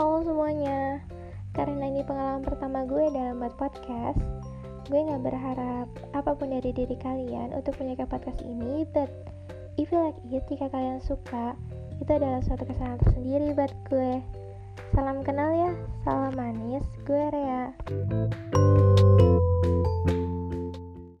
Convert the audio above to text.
halo semuanya Karena ini pengalaman pertama gue dalam buat podcast, gue gak berharap apa pun dari diri kalian untuk menjaga podcast ini, but if you like it, jika kalian suka, itu adalah suatu kesalahan tersendiri buat gue. Salam kenal ya, salam manis, gue Rea.